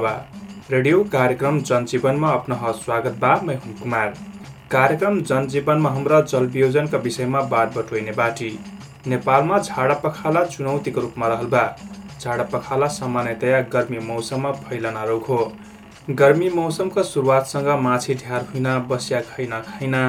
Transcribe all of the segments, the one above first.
Gurubaba radio कार्यक्रम जनजीवनमा अपना स्वागत बा मैं हूं कुमार। कार्यक्रम जनजीवनमा हाम्रा जलवियोजनका विषयमा बात बटुइने बाटी। नेपालमा झाडा पखाला चुनौतीको रूपमा रहल बा। झाडा पखाला सामान्यतया गर्मी मौसममा फैलना रोग हो। गर्मी मौसमका सुरुवातसँग माछी ढ्यार हुइना बस्या खैना खैना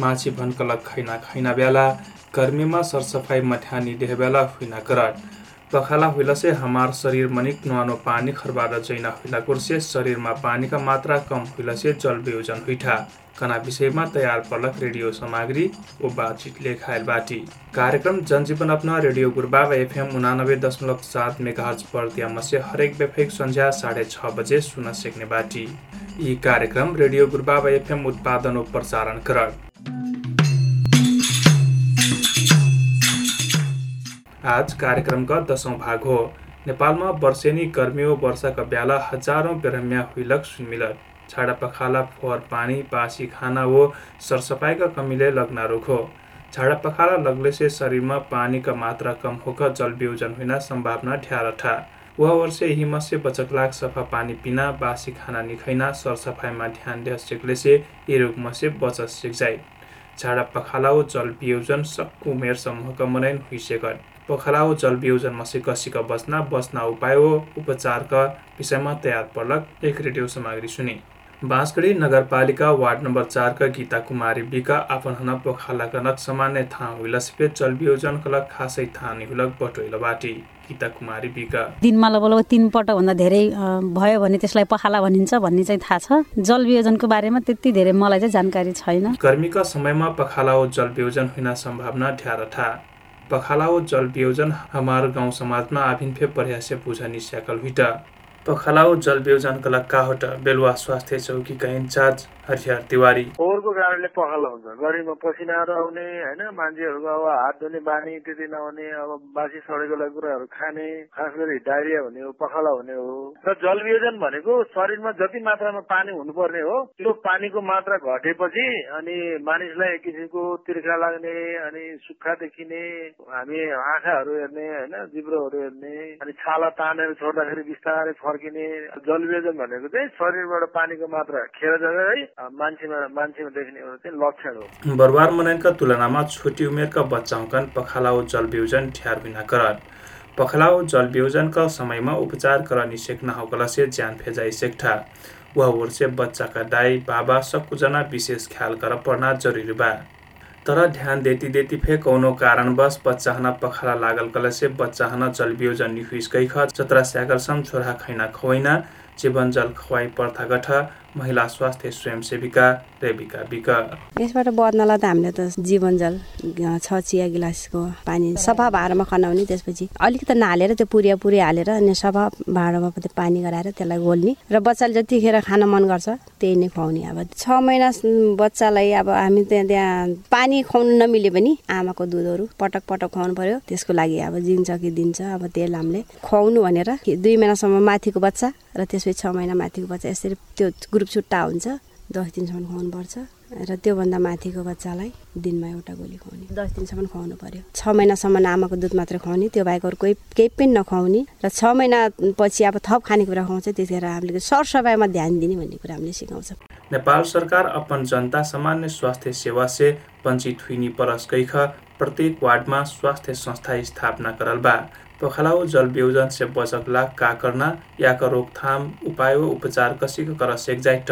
माछी भन्कलक खैना खैना बेला गर्मीमा सरसफाइ मठ्यानी देह बेला हुइना करट पखाला हुइला से हमार शरीर मनिक नुहानो पानी खरबार जैना हुइला कुर्से शरीरमा पानीका मात्रा कम हुइला से जल वियोजन हुइठा। कना विषयमा तयार पलक रेडियो सामग्री ओ बातचित लेखायल बाटी। कार्यक्रम जनजीवन अपना रेडियो गुरुबाबा एफएम उनानब्बे दशमलव सात मेगाहर्ज पर्तियामा से हरेक बेफेक संध्या साढे छ बजे सुन सक्ने बाटी। यी कार्यक्रम रेडियो गुरुबाबा एफएम उत्पादन ओ प्रसारण करल आज कार्यक्रमका दसौँ भाग हो। नेपालमा वर्षेनी गर्मी ओ वर्षाका बेला हजारौँ बेरम्या हुइलक सुनमिलत छाडा पखाला फोहोर पानी बासी खाना वो सरसफाइका कमीले लग्ना रोग हो। झाडा पखाला लगले से शरीरमा पानीका मात्रा कम होकर जल वियोजन हुन सम्भावना ढ्यार ठा वह वर्ष हिम से बचकलाग सफा पानी पिना बासी खाना निखैना सरसफाइमा ध्यान दे सिक्ले से ये रोगमा से बच सिक जाए झाडा पखालाओ जल वियोजन सक्कु उमेर समूहका मनाइन हुइसेकट पखालाओ जल वियोजनमा से कसीका बस्ना बस्ना उपाय हो उपचारका विषयमा तयार पर्लक एक रेडियो सामग्री सुने। बाँसगढी नगरपालिका वार्ड नम्बर चारका गीता कुमारी बिका आफन हन पोखालाकनक सामान्य था हुइलसिपे जल वियोजन कलक खासै था निहुलक बटोइल बाटी गीता कुमारी बिका। दिनमा लगभग तिन भन्दा धेरै भयो भने त्यसलाई पखाला भनिन्छ भन्ने चाहिँ थाहा छ। जल वियोजनको बारेमा त्यति धेरै मलाई चाहिँ जानकारी छैन। गर्मीका समयमा पखाला जल वियोजन हुन सम्भावना ढ्यार था पखाला जल वियोजन हाम्रो गाउँ समाजमा आभिन्फे पर्यासे बुझा निस्याकल हुइटा पखलाउ जल वियोजनका काहोट बेलुवा स्वास्थ्य चौकीका इन्चार्ज हरिहर तिवारी। फोहोरको कारणले पखाला हुन्छ। गरिबमा पसिनाहरू आउने होइन? मान्छेहरूको अब हात धुने बानी त्यति नहुने अब बासी सडेको कुराहरू खाने खास गरी डायरिया हुने हो पखाला हुने हो। र जल वियोजन भनेको शरीरमा जति मात्रामा पानी हुनुपर्ने हो त्यो पानीको मात्रा घटेपछि अनि मानिसलाई एक किसिमको तिर्खा लाग्ने अनि सुक्खा देखिने हामी आँखाहरू हेर्ने होइन? जिब्रोहरू हेर्ने अनि छाला तानेर छोड्दाखेरि बिस्तारै फर्किने जल वियोजन भनेको चाहिँ शरीरबाट पानीको मात्रा खेर है मान्छेमा मान्छेमा देखिने एउटा चाहिँ लक्षण हो। बरुवार मनाइनका तुलनामा छोटी उमेरका बच्चाउँकन पखालाउ जल वियोजन ठ्यार बिना करत पखलाउ जल वियोजनका समयमा उपचार कर निषेक नहोकला से ज्यान फेजाइ सेक्ठा। वह वर्षे बच्चाका दाई बाबा सबकुजना विशेष ख्याल कर पर्ना जरुरी बा। तर ध्यान देती देती फे कौनो कारणवश बच्चा हना पखाला लागल कल से बच्चा हना जल वियोजन निहुइसकै ख चतरा स्यागल सम छोरा खैना खुवाइना जीवन जल खुवाई प्रथागत महिला स्वास्थ्य स्वयंसेविका रेबिका बिक। यसबाट बच्नलाई त हामीले त जीवन जल छ चिया गिलासको पानी सफा भाँडामा खनाउने त्यसपछि अलिकति नहालेर त्यो पुरिया पुरी हालेर अनि सफा भाँडामा त्यो पानी गराएर त्यसलाई गोल्ने र बच्चाले जतिखेर खान मन गर्छ त्यही नै खुवाउने। अब छ महिना बच्चालाई अब हामी त्यहाँ त्यहाँ पानी खुवाउनु नमिले पनि आमाको दुधहरू पटक पटक खुवाउनु पर्यो। त्यसको लागि अब दिन्छ कि दिन्छ अब तेल हामीले खुवाउनु भनेर दुई महिनासम्म माथिको बच्चा र त्यसपछि छ महिना माथिको बच्चा यसरी त्यो ग्रुप छुट्टा हुन्छ दस दिनसम्म खुवाउनुपर्छ र त्योभन्दा माथिको बच्चालाई दिनमा एउटा गोली खुवाउने। दस दिनसम्म खुवाउनु पर्यो। छ महिनासम्म आमाको दुध मात्रै खुवाउने त्यो बाहेक अरू कोही केही पनि नखुवाउने। र छ महिनापछि अब थप खानेकुरा खुवाउँछ त्यतिखेर हामीले सरसफाइमा ध्यान दिने भन्ने कुरा हामीले सिकाउँछ। नेपाल सरकार अपन जनता सामान्य स्वास्थ्य सेवा से वञ्चित हुइनी परस्कैख प्रत्येक वार्डमा स्वास्थ्य संस्था स्थापना करल बा। पखलाउ जल वियोजन से बचकला का करना याका रोकथाम उपाय उपचार कसीको कर सेक्जाइट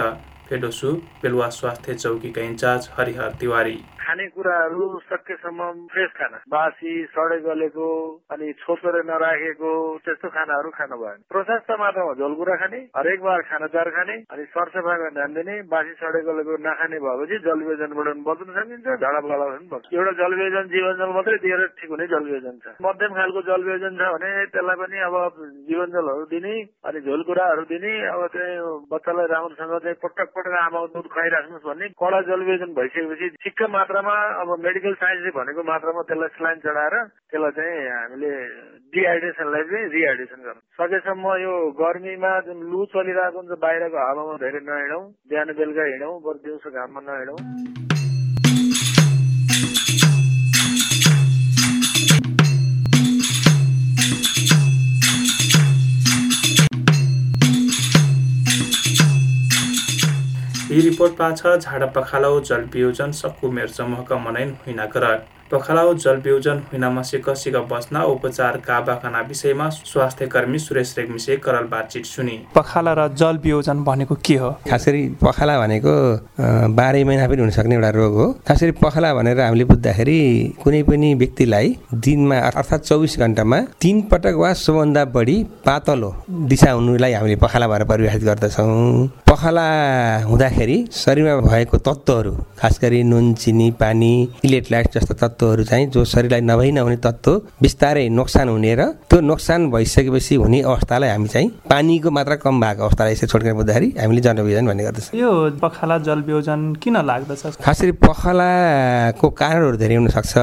फेडोसु पेलुवा स्वास्थ्य चौकीका इन्चार्ज हरिहर तिवारी। खानेकुराहरू सकेसम्म फ्रेस खाना। बासी सडे गलेको अनि छोपेर नराखेको त्यस्तो खानाहरू खानु भएन। प्रशस्त मात्रामा झोलकुरा खाने हरेक बार खाना चार खाने अनि सरसफाइमा ध्यान दिने बासी सडे गलेको नखाने भएपछि जलवियोजनबाट बच्न सकिन्छ झाडा पखाला पनि बच्छ एउटा जलवियोजन जीवन जल मात्रै दिएर ठिक हुने जलवियोजन छ। मध्यम खालको जलवियोजन छ भने त्यसलाई पनि अब जीवन जलहरू दिने अनि झोलकुराहरू दिने अब चाहिँ बच्चालाई राम्रोसँग चाहिँ पटक पटक आमाको दुध खुवाइराख्नुहोस् भन्ने कडा जलवियोजन भइसकेपछि ठिक्क मात्र मात्रामा अब मेडिकल साइन्सले भनेको मात्रामा त्यसलाई स्लाइन चढाएर त्यसलाई चाहिँ हामीले डिहाइड्रेसनलाई चाहिँ रिहाइड्रेसन गर्नु। सकेसम्म यो गर्मीमा जुन लु चलिरहेको हुन्छ बाहिरको हावामा धेरै नहिँडौँ बिहान बेलुका हिँडौँ बरु दिउँसो घाममा नहिँडौँ। यी रिपोर्ट पाछ झाडा पखालाउ जलवियोजन सक्कु मेर समूहका मनाइन हुइना पखलाउ जलवियोजन हुइनामा सिक बस्न उपचार काबाखाना विषयमा स्वास्थ्य कर्मी सुरेश रेग्मिसे करल बातचित सुनि। पखाला र जलवियोजन भनेको के हो? खास गरी पखाला भनेको बाह्रै महिना पनि हुनसक्ने एउटा रोग हो। खास गरी पखाला भनेर हामीले बुझ्दाखेरि कुनै पनि व्यक्तिलाई दिनमा अर्थात् चौबिस घन्टामा तिन पटक वा सोभन्दा बढी पातलो दिशा हुनुलाई हामीले पखाला भएर परिभाषित गर्दछौँ। पखाला हुँदाखेरि शरीरमा भएको तत्त्वहरू खास गरी नुन चिनी पानी इलेक्ट्रोलाइट जस्तो तत्त्वहरू चाहिँ जो शरीरलाई नभई नहुने तत्त्व बिस्तारै नोक्सान हुने र त्यो नोक्सान भइसकेपछि हुने अवस्थालाई हामी चाहिँ पानीको मात्रा कम भएको अवस्थालाई यसरी छोड्केर बुझ्दाखेरि हामीले जनविजन भन्ने गर्दछ। यो पखाला जलवियोजन किन लाग्दछ खास गरी पखालाको कारणहरू धेरै हुनसक्छ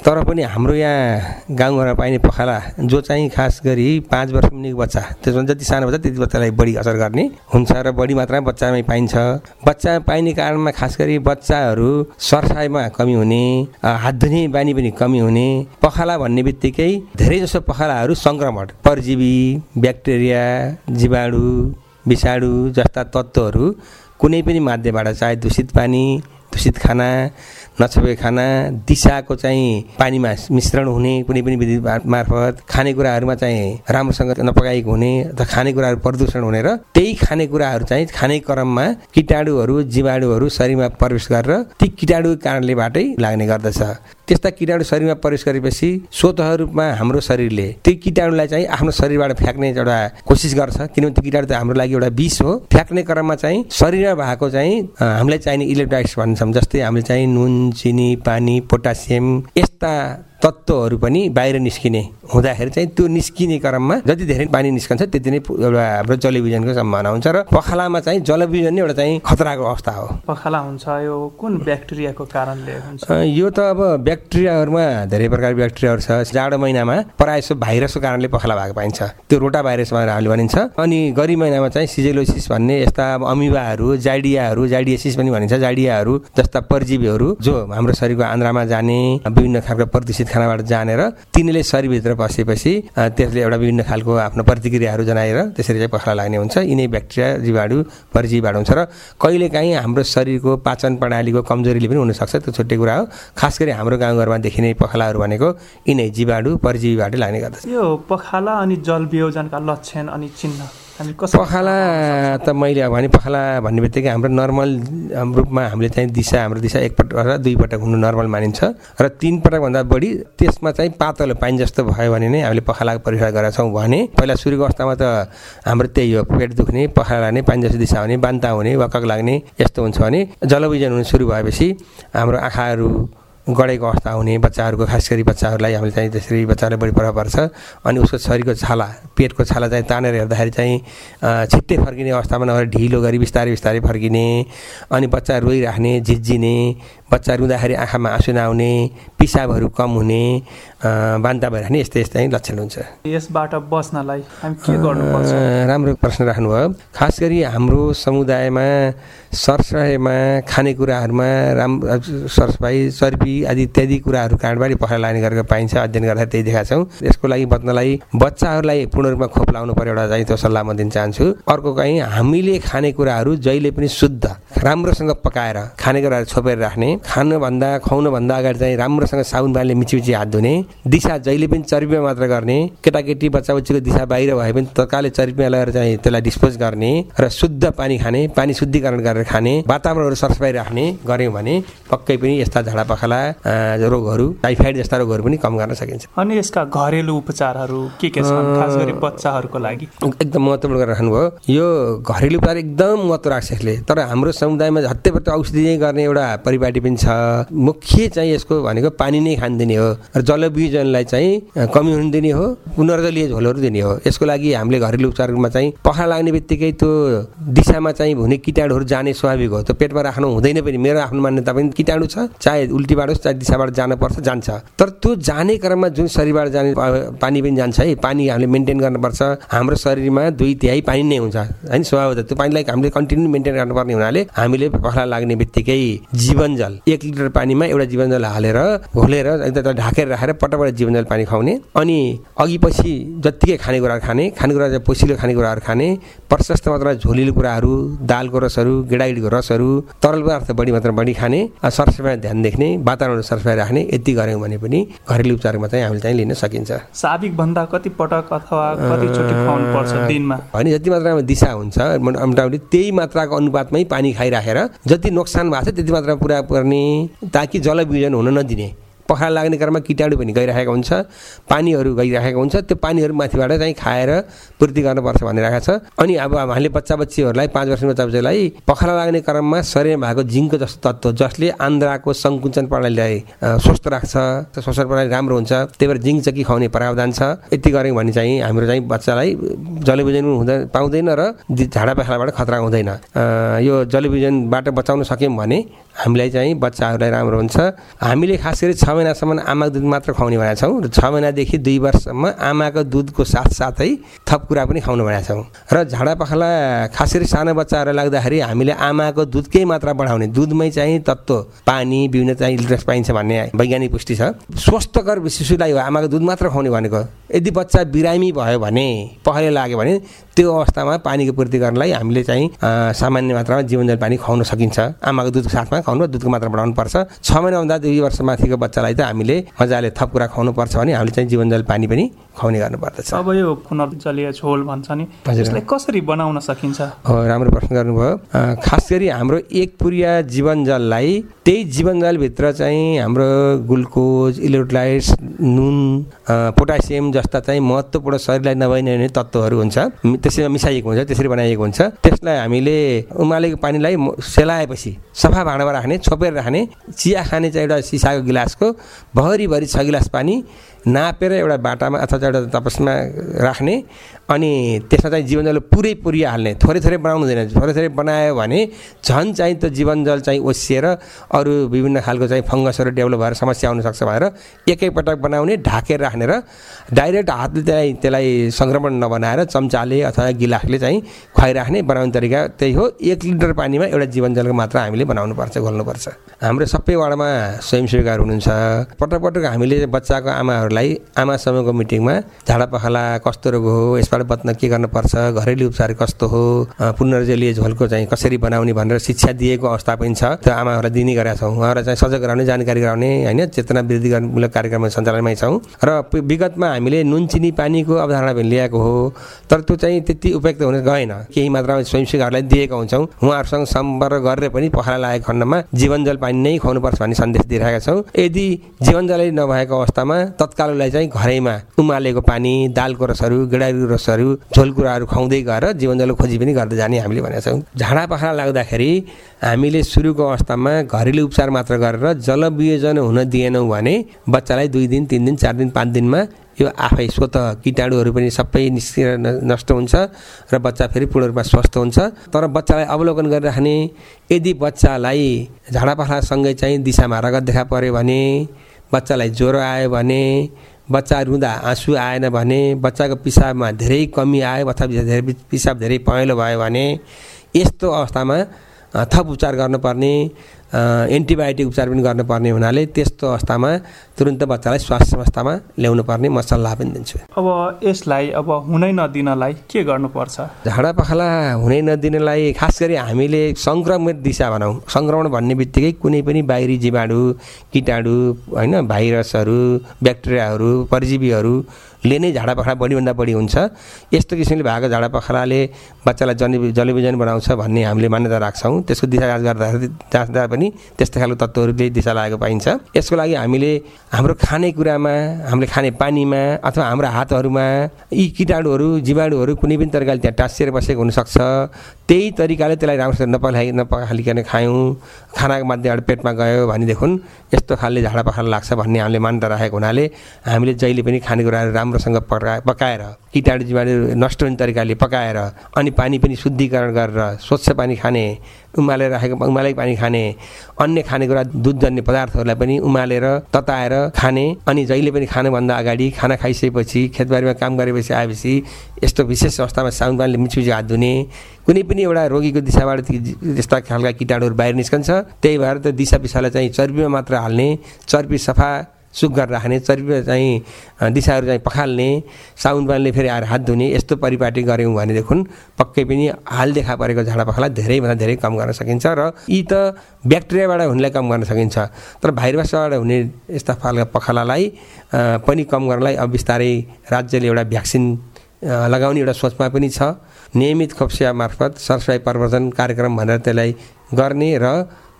तर पनि हाम्रो यहाँ गाउँघरमा पाइने पखाला जो चाहिँ खास गरी पाँच वर्ष मुनिको बच्चा त्यसमा जति सानो बच्चा त्यति बच्चालाई बढी असर गर्ने हुन्छ र बढी मात्रामा बच्चामै पाइन्छ। बच्चामा पाइने कारणमा खास गरी बच्चाहरू सरसाइमा कमी हुने हात धुने बानी पनि कमी हुने पखाला भन्ने बित्तिकै धेरै जसो पखालाहरू सङ्क्रमण परजीवी ब्याक्टेरिया जीवाणु विषाणु जस्ता तत्त्वहरू कुनै पनि माध्यमबाट चाहे दूषित पानी दूषित खाना नछोपे खाना दिशाको चाहिँ पानीमा मिश्रण हुने कुनै पनि विधि मार्फत खानेकुराहरूमा चाहिँ राम्रोसँग नपकाएको हुने अथवा खानेकुराहरू प्रदूषण हुने र त्यही खानेकुराहरू चाहिँ खाने क्रममा किटाणुहरू जीवाणुहरू शरीरमा प्रवेश गरेर ती किटाणुको कारणलेबाटै लाग्ने गर्दछ। त्यस्ता किटाणु शरीरमा प्रवेश गरेपछि स्वत रूपमा हाम्रो शरीरले त्यो किटाणुलाई चाहिँ आफ्नो शरीरबाट फ्याँक्ने एउटा कोसिस गर्छ। किनभने त्यो किटाणु त हाम्रो लागि एउटा विष हो। फ्याँक्ने क्रममा चाहिँ शरीरमा भएको चाहिँ हामीलाई चाहिने इलेक्ट्रोलाइट्स भन्छौँ जस्तै हामीले चाहिँ नुन चिनी पानी पोटासियम यस्ता तत्त्वहरू पनि बाहिर निस्किने हुँदाखेरि चाहिँ त्यो निस्किने क्रममा जति धेरै पानी निस्कन्छ त्यति नै एउटा हाम्रो जलविजनको सम्भावना हुन्छ र पखालामा चाहिँ जलविजन नै एउटा चाहिँ खतराको अवस्था हो। पखाला हुन्छ यो कुन ब्याक्टेरियाको कारणले हुन्छ? यो त अब ब्याक्टेरियाहरूमा धेरै प्रकार ब्याक्टेरियाहरू छ। जाडो महिनामा प्रायः जसो भाइरसको कारणले पखाला भएको पाइन्छ। त्यो रोटा भाइरस भनेर हामीले भनिन्छ। अनि गरी महिनामा चाहिँ सिजेलोसिस भन्ने यस्ता अब अमिबाहरू जाइडियाहरू जाइडियासिस पनि भनिन्छ। जाइडियाहरू जस्ता परजीवीहरू जो हाम्रो शरीरको आन्द्रामा जाने विभिन्न खालको प्रदूषित खानाबाट जानेर तिनीले शरीरभित्र बसेपछि त्यसले एउटा विभिन्न खालको आफ्नो प्रतिक्रियाहरू जनाएर त्यसरी चाहिँ पखाला लाग्ने हुन्छ। यिनै ब्याक्टेरिया जीवाणु परजीवीबाट हुन्छ र कहिलेकाहीँ हाम्रो शरीरको पाचन प्रणालीको कमजोरीले पनि हुनसक्छ। त्यो छुट्टै कुरा हो। खास गरी हाम्रो गाउँघरमा देखिने पखालाहरू भनेको यिनै जीवाणु परजीवीबाटै लाग्ने गर्दछ। यो पखाला अनि जलवियोजनका लक्षण अनि चिन्ह। पखाला त मैले भने पखाला भन्ने बित्तिकै हाम्रो नर्मल रूपमा हामीले चाहिँ दिशा हाम्रो दिशा एकपटक र दुईपटक हुनु नर्मल मानिन्छ। र तिन पटकभन्दा बढी त्यसमा चाहिँ पातलो पानी जस्तो भयो भने नै हामीले पखालाको परीक्षा गरेका छौँ भने पहिला सुरुको अवस्थामा त हाम्रो त्यही हो पेट दुख्ने पखाला नै पानी जस्तो दिशा हुने बान्ता हुने वाकक लाग्ने यस्तो हुन्छ भने जलविजन हुनु सुरु भएपछि हाम्रो आँखाहरू गढेको अवस्था हुने बच्चाहरूको खास गरी बच्चाहरूलाई हामीले चाहिँ त्यसरी बच्चालाई बढी प्रभाव पर्छ। अनि उसको शरीरको छाला पेटको छाला चाहिँ तानेर हेर्दाखेरि चाहिँ छिट्टै फर्किने अवस्थामा नभएर ढिलो गरी बिस्तारै बिस्तारै फर्किने अनि बच्चा रोइराख्ने झिझिने बच्चा रुँदाखेरि आँखामा आँसु नआउने पिसाबहरू कम हुने बान्ता भइराख्ने यस्तै यस्तै लक्षण हुन्छ। यसबाट बस्नलाई के गर्नुपर्छ? राम्रो प्रश्न राख्नुभयो। खास गरी हाम्रो समुदायमा सरसफाइमा खानेकुराहरूमा राम्रो सरसफाइ चर्पी आदि इत्यादि कुराहरू काँडबारी पखाला लाग्ने गरेको पाइन्छ अध्ययन गर्दा त्यही देखाएको छौँ। यसको लागि बच्नलाई बच्चाहरूलाई पूर्ण रूपमा खोप लाउनु पर्यो एउटा चाहिँ त्यो सल्लाह म दिन चाहन्छु। अर्को कहीँ हामीले खानेकुराहरू जहिले पनि शुद्ध राम्रोसँग पकाएर खानेकुराहरू छोपेर राख्ने खानुभन्दा खुवाउनुभन्दा अगाडि चाहिँ राम्रोसँग साबुन पानीले मिची मिची हात धुने दिशा जहिले पनि चर्पीमा मात्र गर्ने केटाकेटी बच्चा बच्चीको दिशा बाहिर भए पनि तत्कालै चर्पीमा लगेर चाहिँ त्यसलाई डिस्पोज गर्ने र शुद्ध पानी खाने पानी शुद्धिकरण गरेर खाने वातावरणहरू सरसफाइ राख्ने गऱ्यौँ भने पक्कै पनि यस्ता झाडा पखाला रोगहरू टाइफाइड जस्ता रोगहरू पनि कम गर्न सकिन्छ। अनि यसका घरेलु उपचारहरू के के छन् खास गरी बच्चाहरूको लागि? एकदम महत्त्वपूर्ण गरेर राख्नुभयो। यो घरेलु उपचार एकदम महत्त्व राख्छ यसले। तर हाम्रो समुदायमा झट्टैपट्ट औषधि गर्ने एउटा परिपाटी पनि छ मुख्य चाहिँ यसको भनेको पानी नै खानिदिने हो र जलविजनलाई चाहिँ कमी हुनु दिने हो पुनर्जलीय झोलहरू दिने हो। यसको लागि हामीले घरेलु उपचारमा चाहिँ पखाला लाग्ने बित्तिकै त्यो दिशामा चाहिँ हुने किटाणुहरू जाने स्वाभाविक हो। त्यो पेटमा राख्नु हुँदैन पनि। मेरो आफ्नो मान्यता पनि किटाणु छ चाहे उल्टीबाट होस् चाहे दिशाबाट जानुपर्छ जान्छ। तर त्यो जाने क्रममा जुन शरीरबाट जाने पानी पनि जान्छ है पानी हामीले मेन्टेन गर्नुपर्छ। हाम्रो शरीरमा दुई तिहाई पानी नै हुन्छ होइन स्वभावत त्यो पानीलाई हामीले कन्टिन्यू मेन्टेन गर्नुपर्ने हुनाले हामीले पखला लाग्ने बित्तिकै जीवन जल एक लिटर पानीमा एउटा जीवन जल हालेर घोलेर एकदम ढाकेर राखेर पटपट जीवन जल पानी खुवाउने। अनि अघि पछि जत्तिकै खानेकुराहरू खाने खानेकुरा चाहिँ पोसिलो खानेकुराहरू खाने प्रशस्त मात्रामा झोलिलो कुराहरू दालको रसहरू गेडागिडीको रसहरू तरल पदार्थ बढी मात्रामा बढी खाने सरसफाइ ध्यान देख्ने वातावरण सरसफाइ राख्ने यति गऱ्यौँ भने पनि घरेलु उपचारमा चाहिँ हामीले चाहिँ लिन सकिन्छ। साबिक भन्दा कति पटक अथवा पर्छ दिनमा? होइन जति मात्रामा दिशा हुन्छ मोटा- मोटामोटी त्यही मात्राको अनुपातमै पानी खाइराखेर जति नोक्सान भएको छ त्यति मात्रामा पुरा पर्ने ताकि जलवियोजन हुन नदिने। पखाला लाग्ने क्रममा किटाणु पनि गइरहेको हुन्छ पानीहरू गइरहेको हुन्छ त्यो पानीहरू माथिबाट चाहिँ खाएर पूर्ति गर्नुपर्छ भनिरहेको छ। अनि अब हामीले बच्चा बच्चीहरूलाई पाँच वर्षको बच्चा बच्चीलाई पखाला लाग्ने क्रममा शरीरमा भएको जिङ्को जस्तो तत्त्व जसले आन्द्राको सङ्कुचन प्रणालीलाई स्वस्थ राख्छ श्वसन प्रणाली राम्रो हुन्छ त्यही भएर जिङ्क चकी खुवाउने प्रावधान छ यति गऱ्यौँ भने चाहिँ हाम्रो चाहिँ बच्चालाई जलविजन हुँदा पाउँदैन र झाडा पखालाबाट खतरा हुँदैन। यो जलविजनबाट बचाउन सक्यौँ भने हामीलाई चाहिँ बच्चाहरूलाई राम्रो हुन्छ। हामीले खास गरी छ महिनासम्म आमाको दुध मात्र खुवाउने भनेका छौँ र छ महिनादेखि दुई वर्षसम्म आमाको दुधको साथसाथै थप कुरा पनि खुवाउनु भनेका छौँ। र झाडा पखाला खास गरी सानो बच्चाहरूलाई लाग्दाखेरि हामीले आमाको दुधकै मात्रा बढाउने दुधमै चाहिँ तत्त्व पानी विभिन्न चाहिँ इल्ट्रेस पाइन्छ भन्ने वैज्ञानिक पुष्टि छ। स्वस्थकर शिशुलाई हो आमाको दुध मात्र खुवाउने भनेको। यदि बच्चा बिरामी भयो भने पहले लाग्यो भने त्यो अवस्थामा पानीको पूर्ति गर्नलाई हामीले चाहिँ सामान्य मात्रामा जीवनजल पानी खुवाउन सकिन्छ। आमाको दुधको साथमा खुवाउनु दुधको मात्रा बढाउनु पर्छ। छ महिनाभन्दा दुई वर्ष माथिको बच्चालाई त हामीले मजाले थप कुरा खुवाउनु पर्छ भने हामीले चाहिँ जीवनजल पानी पनि खुवाउने गर्नुपर्दछ। अब यो पुनर्जलीय झोल भन्छ नि। यसलाई कसरी बनाउन सकिन्छ? हो राम्रो प्रश्न गर्नुभयो। खास गरी हाम्रो एक पुरिया जीवनजललाई त्यही जीवनजलभित्र चाहिँ हाम्रो ग्लुकोज इलेक्ट्रोलाइट्स नुन पोटासियम जस्ता चाहिँ महत्त्वपूर्ण शरीरलाई नभइने तत्त्वहरू हुन्छ। त्यसैमा मिसाइएको हुन्छ त्यसरी बनाइएको हुन्छ। त्यसलाई हामीले उमालेको पानीलाई सेलाएपछि सफा भाँडामा राख्ने छोपेर राख्ने चिया खाने चाहिँ एउटा सिसाको गिलासको भरिभरि छ गिलास पानी नापेर एउटा बाटामा अथवा एउटा तपसमा राख्ने अनि त्यसमा चाहिँ जीवनजल पुरै पुरिया हाल्ने। थोरै थोरै बनाउनु हुँदैन। थोरै थोरै बनायो भने झन् चाहिँ त्यो जीवनजल चाहिँ ओसिएर अरू विभिन्न खालको चाहिँ फङ्गसहरू डेभलप भएर समस्या आउनसक्छ भनेर एकैपटक बनाउने ढाकेर राख्ने र डाइरेक्ट हातले त्यसलाई त्यसलाई सङ्क्रमण नबनाएर चम्चाले अथवा गिलासले चाहिँ खुवाइराख्ने बनाउने तरिका त्यही हो। एक लिटर पानीमा एउटा जीवनजलको मात्रा हामीले बनाउनुपर्छ घोल्नुपर्छ हाम्रो सबै वार्डमा स्वयंसेवीकाहरू हुनुहुन्छ। पटक पटक हामीले बच्चाको आमाहरूलाई आमा समूहको मिटिङमा झाडा पखाला कस्तो रोग हो यसबाट बच्न के गर्नुपर्छ घरेलु उपचार कस्तो हो पुनर्जलीय झोलको चाहिँ कसरी बनाउने भनेर शिक्षा दिएको अवस्था पनि छ। त्यो आमाहरूलाई दिने गरेका छौँ उहाँहरूलाई चाहिँ सजग गराउने जानकारी गराउने होइन चेतना वृद्धि गर्नुमूलक कार्यक्रम सञ्चालनमै छौँ। र विगतमा हामीले नुन चिनी पानीको अवधारणा पनि ल्याएको हो तर त्यो चाहिँ त्यति उपयुक्त हुन गएन। केही मात्रामा स्वयंसेवीहरूलाई दिएका हुन्छौँ उहाँहरूसँग सम्पर्क गरेर पनि पखाला लागेको खण्डमा जीवनजल पानी नै खुवाउनुपर्छ भन्ने सन्देश दिइरहेका छौँ। यदि जीवनजलै नभएको अवस्थामा तत्काललाई चाहिँ घरैमा उमालेको पानी दालको रसहरू गेडाको रसहरू झोल कुराहरू खुवाउँदै गएर जीवनजल खोजी पनि गर्दै जाने हामीले भनेका छौँ। झाडा पखाला लाग्दाखेरि हामीले सुरुको अवस्थामा घरेलु उपचार मात्र गरेर जलवियोजन हुन दिएनौँ भने बच्चालाई दुई दिन तिन दिन चार दिन पाँच दिनमा यो आफै स्वत किटाणुहरू पनि सबै निस्किएर नष्ट हुन्छ र बच्चा फेरि पूर्ण रूपमा स्वस्थ हुन्छ। तर बच्चालाई अवलोकन गरिराख्ने यदि बच्चालाई झाडापाखालासँगै चाहिँ दिशामा रगत देखा पर्यो भने बच्चालाई ज्वरो आयो भने बच्चा रुँदा आँसु आएन भने बच्चाको पिसाबमा धेरै कमी आयो अथवा धेरै पिसाब धेरै पहेँलो भयो भने यस्तो अवस्थामा थप उपचार गर्नुपर्ने। एन्टिबायोटिक उपचार पनि गर्नुपर्ने हुनाले त्यस्तो अवस्थामा तुरन्त बच्चालाई स्वास्थ्य संस्थामा ल्याउनु पर्ने म सल्लाह पनि दिन्छु। अब यसलाई अब हुनै नदिनलाई के गर्नुपर्छ? झाडा पखाला हुनै नदिनलाई खास गरी हामीले सङ्क्रमित दिशा भनौँ। सङ्क्रमण भन्ने बित्तिकै कुनै पनि बाहिरी जीवाणु किटाणु होइन भाइरसहरू ब्याक्टेरियाहरू परजीवीहरूले नै झाडा पखाला बढीभन्दा बढी हुन्छ। यस्तो किसिमले भएको झाडा पखालाले बच्चालाई जन जलविजन बनाउँछ भन्ने हामीले मान्यता राख्छौँ। त्यसको दिशा जाँच गर्दाखेरि जाँच्दा पनि त्यस्तो खालको तत्त्वहरूले दिशा लागेको पाइन्छ। यसको लागि हामीले हाम्रो खानेकुरामा हामीले खाने पानीमा अथवा हाम्रो हातहरूमा यी किटाणुहरू जीवाणुहरू कुनै पनि तरिकाले त्यहाँ टाँसिएर बसेको हुनसक्छ। त्यही तरिकाले त्यसलाई राम्रोसँग नपखाइ नपखालिकन खायौँ। खानाको माध्यमबाट पेटमा गयो भनेदेखि यस्तो खालले झाडा पखाला लाग्छ भन्ने हामीले मान्यता राखेको हुनाले हामीले जहिले पनि खानेकुराहरू राम्रो राम्रोसँग पका पकाएर किटाणु जीवाणु नष्ट हुने तरिकाले पकाएर अनि पानी पनि शुद्धिकरण गरेर स्वच्छ पानी खाने उमालेर राखेको उमालेको पानी खाने अन्य खानेकुरा दुधजन्य पदार्थहरूलाई पनि उमालेर तताएर खाने अनि जहिले पनि खानुभन्दा अगाडि खाना खाइसकेपछि खेतबारीमा काम गरेपछि आएपछि यस्तो विशेष अवस्थामा साउन पानीले मिचमिची हात धुने कुनै पनि एउटा रोगीको दिशाबाट त्यस्ता खालका किटाणुहरू बाहिर निस्कन्छ त्यही भएर त्यो दिशा पिसालाई चाहिँ चर्बीमा मात्र हाल्ने चर्बी सफा सुक गरेर राख्ने चर्बी चाहिँ दिशाहरू चाहिँ पखाल्ने साउन पानीले फेरि आएर हात धुने यस्तो परिपाटी गऱ्यौँ भनेदेखि पक्कै पनि हाल देखा परेको झाडा पखाला धेरैभन्दा धेरै कम गर्न सकिन्छ र यी त ब्याक्टेरियाबाट हुनेलाई कम गर्न सकिन्छ। तर भाइरसबाट हुने यस्ता खालका पखालालाई पनि कम गर्नलाई अब बिस्तारै राज्यले एउटा भ्याक्सिन लगाउने एउटा सोचमा पनि छ। नियमित खोप्सिया मार्फत सरसफाइ प्रवर्धन कार्यक्रम भनेर त्यसलाई गर्ने र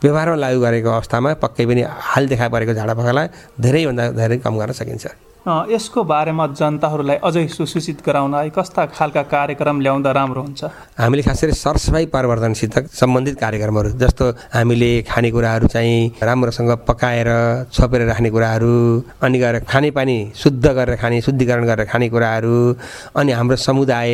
व्यवहारमा लागू गरेको अवस्थामा पक्कै पनि हाल देखा परेको झाडापखाला धेरैभन्दा धेरै कम गर्न सकिन्छ। यसको बारेमा जनताहरूलाई अझै सुसूचित गराउनलाई कस्ता खालका कार्यक्रम ल्याउँदा राम्रो हुन्छ? हामीले खास गरी सरसफाइ प्रवर्धनसित सम्बन्धित कार्यक्रमहरू जस्तो हामीले खानेकुराहरू चाहिँ राम्रोसँग पकाएर छोपेर राख्ने कुराहरू अनि गएर खानेपानी शुद्ध गरेर खाने शुद्धिकरण गरेर खाने कुराहरू अनि हाम्रो समुदाय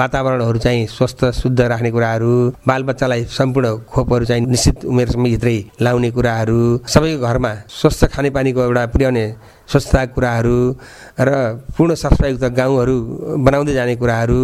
वातावरणहरू चाहिँ स्वस्थ शुद्ध राख्ने कुराहरू बालबच्चालाई सम्पूर्ण खोपहरू चाहिँ निश्चित उमेरभित्रै लाउने कुराहरू सबैको घरमा स्वस्थ खानेपानीको एउटा पुर्याउने स्वच्छता कुराहरू र पूर्ण सरसफाइयुक्त गाउँहरू बनाउँदै जाने कुराहरू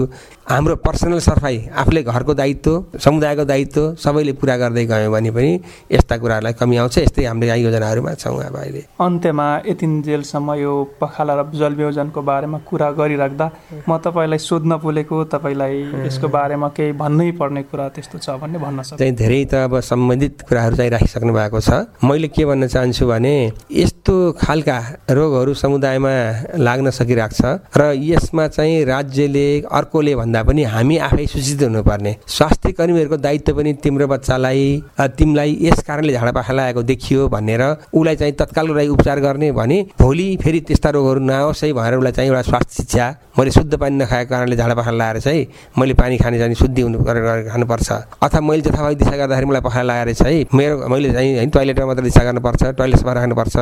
हाम्रो पर्सनल सफाइ आफूले घरको दायित्व समुदायको दायित्व सबैले पुरा गर्दै गयौँ भने पनि यस्ता कुराहरूलाई कमी आउँछ। यस्तै हाम्रो यहाँ योजनाहरूमा छौँ अब अहिले। अन्त्यमा यतिन्जेलसम्म यो पखाला र जलवियोजनको बारेमा कुरा गरिराख्दा म तपाईँलाई सोध्न बोलेको तपाईँलाई यसको बारेमा केही भन्नै पर्ने कुरा त्यस्तो छ भन्ने भन्न सक्छ। चाहिँ धेरै त अब सम्बन्धित कुराहरू चाहिँ राखिसक्नु भएको छ। मैले के भन्न चाहन्छु भने यस्तो खालका रोगहरू समुदायमा लाग्न सकिरहेको छ र यसमा चाहिँ राज्यले अर्कोले भन्दा भन्दा पनि हामी आफै सूचित हुनुपर्ने। स्वास्थ्य कर्मीहरूको दायित्व पनि तिम्रो बच्चालाई तिमीलाई यस कारणले झाडापाखा लागेको देखियो भनेर उसलाई चाहिँ तत्काल उसलाई उपचार गर्ने भने भोलि फेरि त्यस्ता रोगहरू नआओस् है भनेर उसलाई चाहिँ एउटा स्वास्थ्य शिक्षा मैले शुद्ध पानी नखाएको कारणले झाडापाखा लगाएर चाहिँ मैले पानी खाने चाहिँ शुद्धि हुनु गरेर खानुपर्छ। अथवा मैले जथाभावी दिशा गर्दाखेरि मलाई पखाला लगाएर चाहिँ मेरो मैले चाहिँ टोइलेटमा मात्र दिशा गर्नुपर्छ टोइलेट सफा राख्नुपर्छ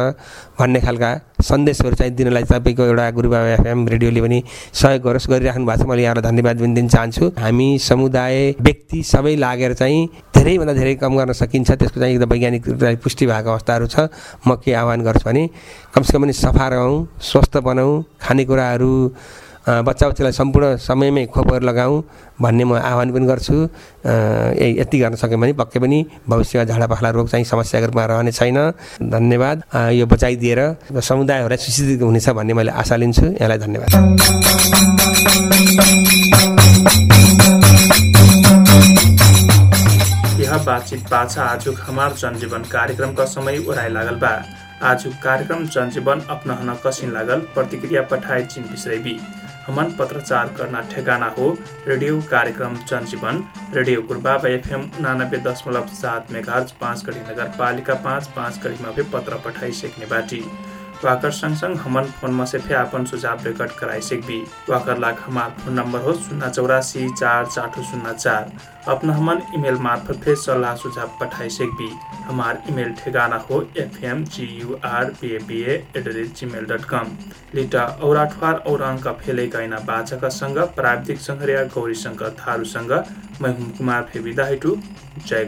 भन्ने खालका सन्देशहरू चाहिँ दिनलाई तपाईँको एउटा गुरुबाबा एफएम रेडियोले पनि सहयोग गरोस् गरिराख्नु भएको छ। मैले यहाँलाई धन्यवाद पनि दिन चाहन्छु। हामी समुदाय व्यक्ति सबै लागेर चाहिँ धेरैभन्दा धेरै कम गर्न सकिन्छ। त्यसको चाहिँ एकदम वैज्ञानिक पुष्टि भएको अवस्थाहरू छ। म के आह्वान गर्छु भने कमसेकम पनि सफा रहौँ स्वस्थ बनाऊँ खानेकुराहरू बच्चा बच्चालाई सम्पूर्ण समयमै खोपहरू लगाऊँ भन्ने म आह्वान पनि गर्छु। यति गर्न सक्यो भने पक्कै पनि भविष्यमा झाडा पखाला रोग चाहिँ समस्याको रूपमा रहने छैन। धन्यवाद। यो बचाइदिएर समुदायहरूलाई सूचित हुनेछ भन्ने मैले आशा लिन्छु। यहाँलाई धन्यवाद। बातचीत पाछा आज हमार जनजीवन कार्यक्रम का समय ओराइ लागल बा। आज कार्यक्रम जनजीवन अपनाहन कसिन लागल। प्रतिक्रिया पठाए चिन बिसरेबी हमन पत्रचार करना ठेगाना हो। रेडियो कार्यक्रम जनजीवन रेडियो गुरबाबा एफएम उनानब्बे दशमलव सात मेघार्ज पाँच कडी नगरपालिका पाँच पाँच भी पत्र पठाइसक्ने बाटी। वाकर सँगसँग हमन फोनमा से फे आपन सुझाव रेकर्ड कराई सकबी। वाकर लाख हमार फोन नंबर हो शून्य चौरासी चार चार शून्य चार। अपना हमन ईमेल मार्फत फे सलाह सुझाव पठाई सकबी। हमार ईमेल ठेगाना हो F M G U R B A B at the rate Gmail dot com. लिटा और प्राविधिक गौरी शङ्कर थारूसँग मैं कुमार फे विदा जय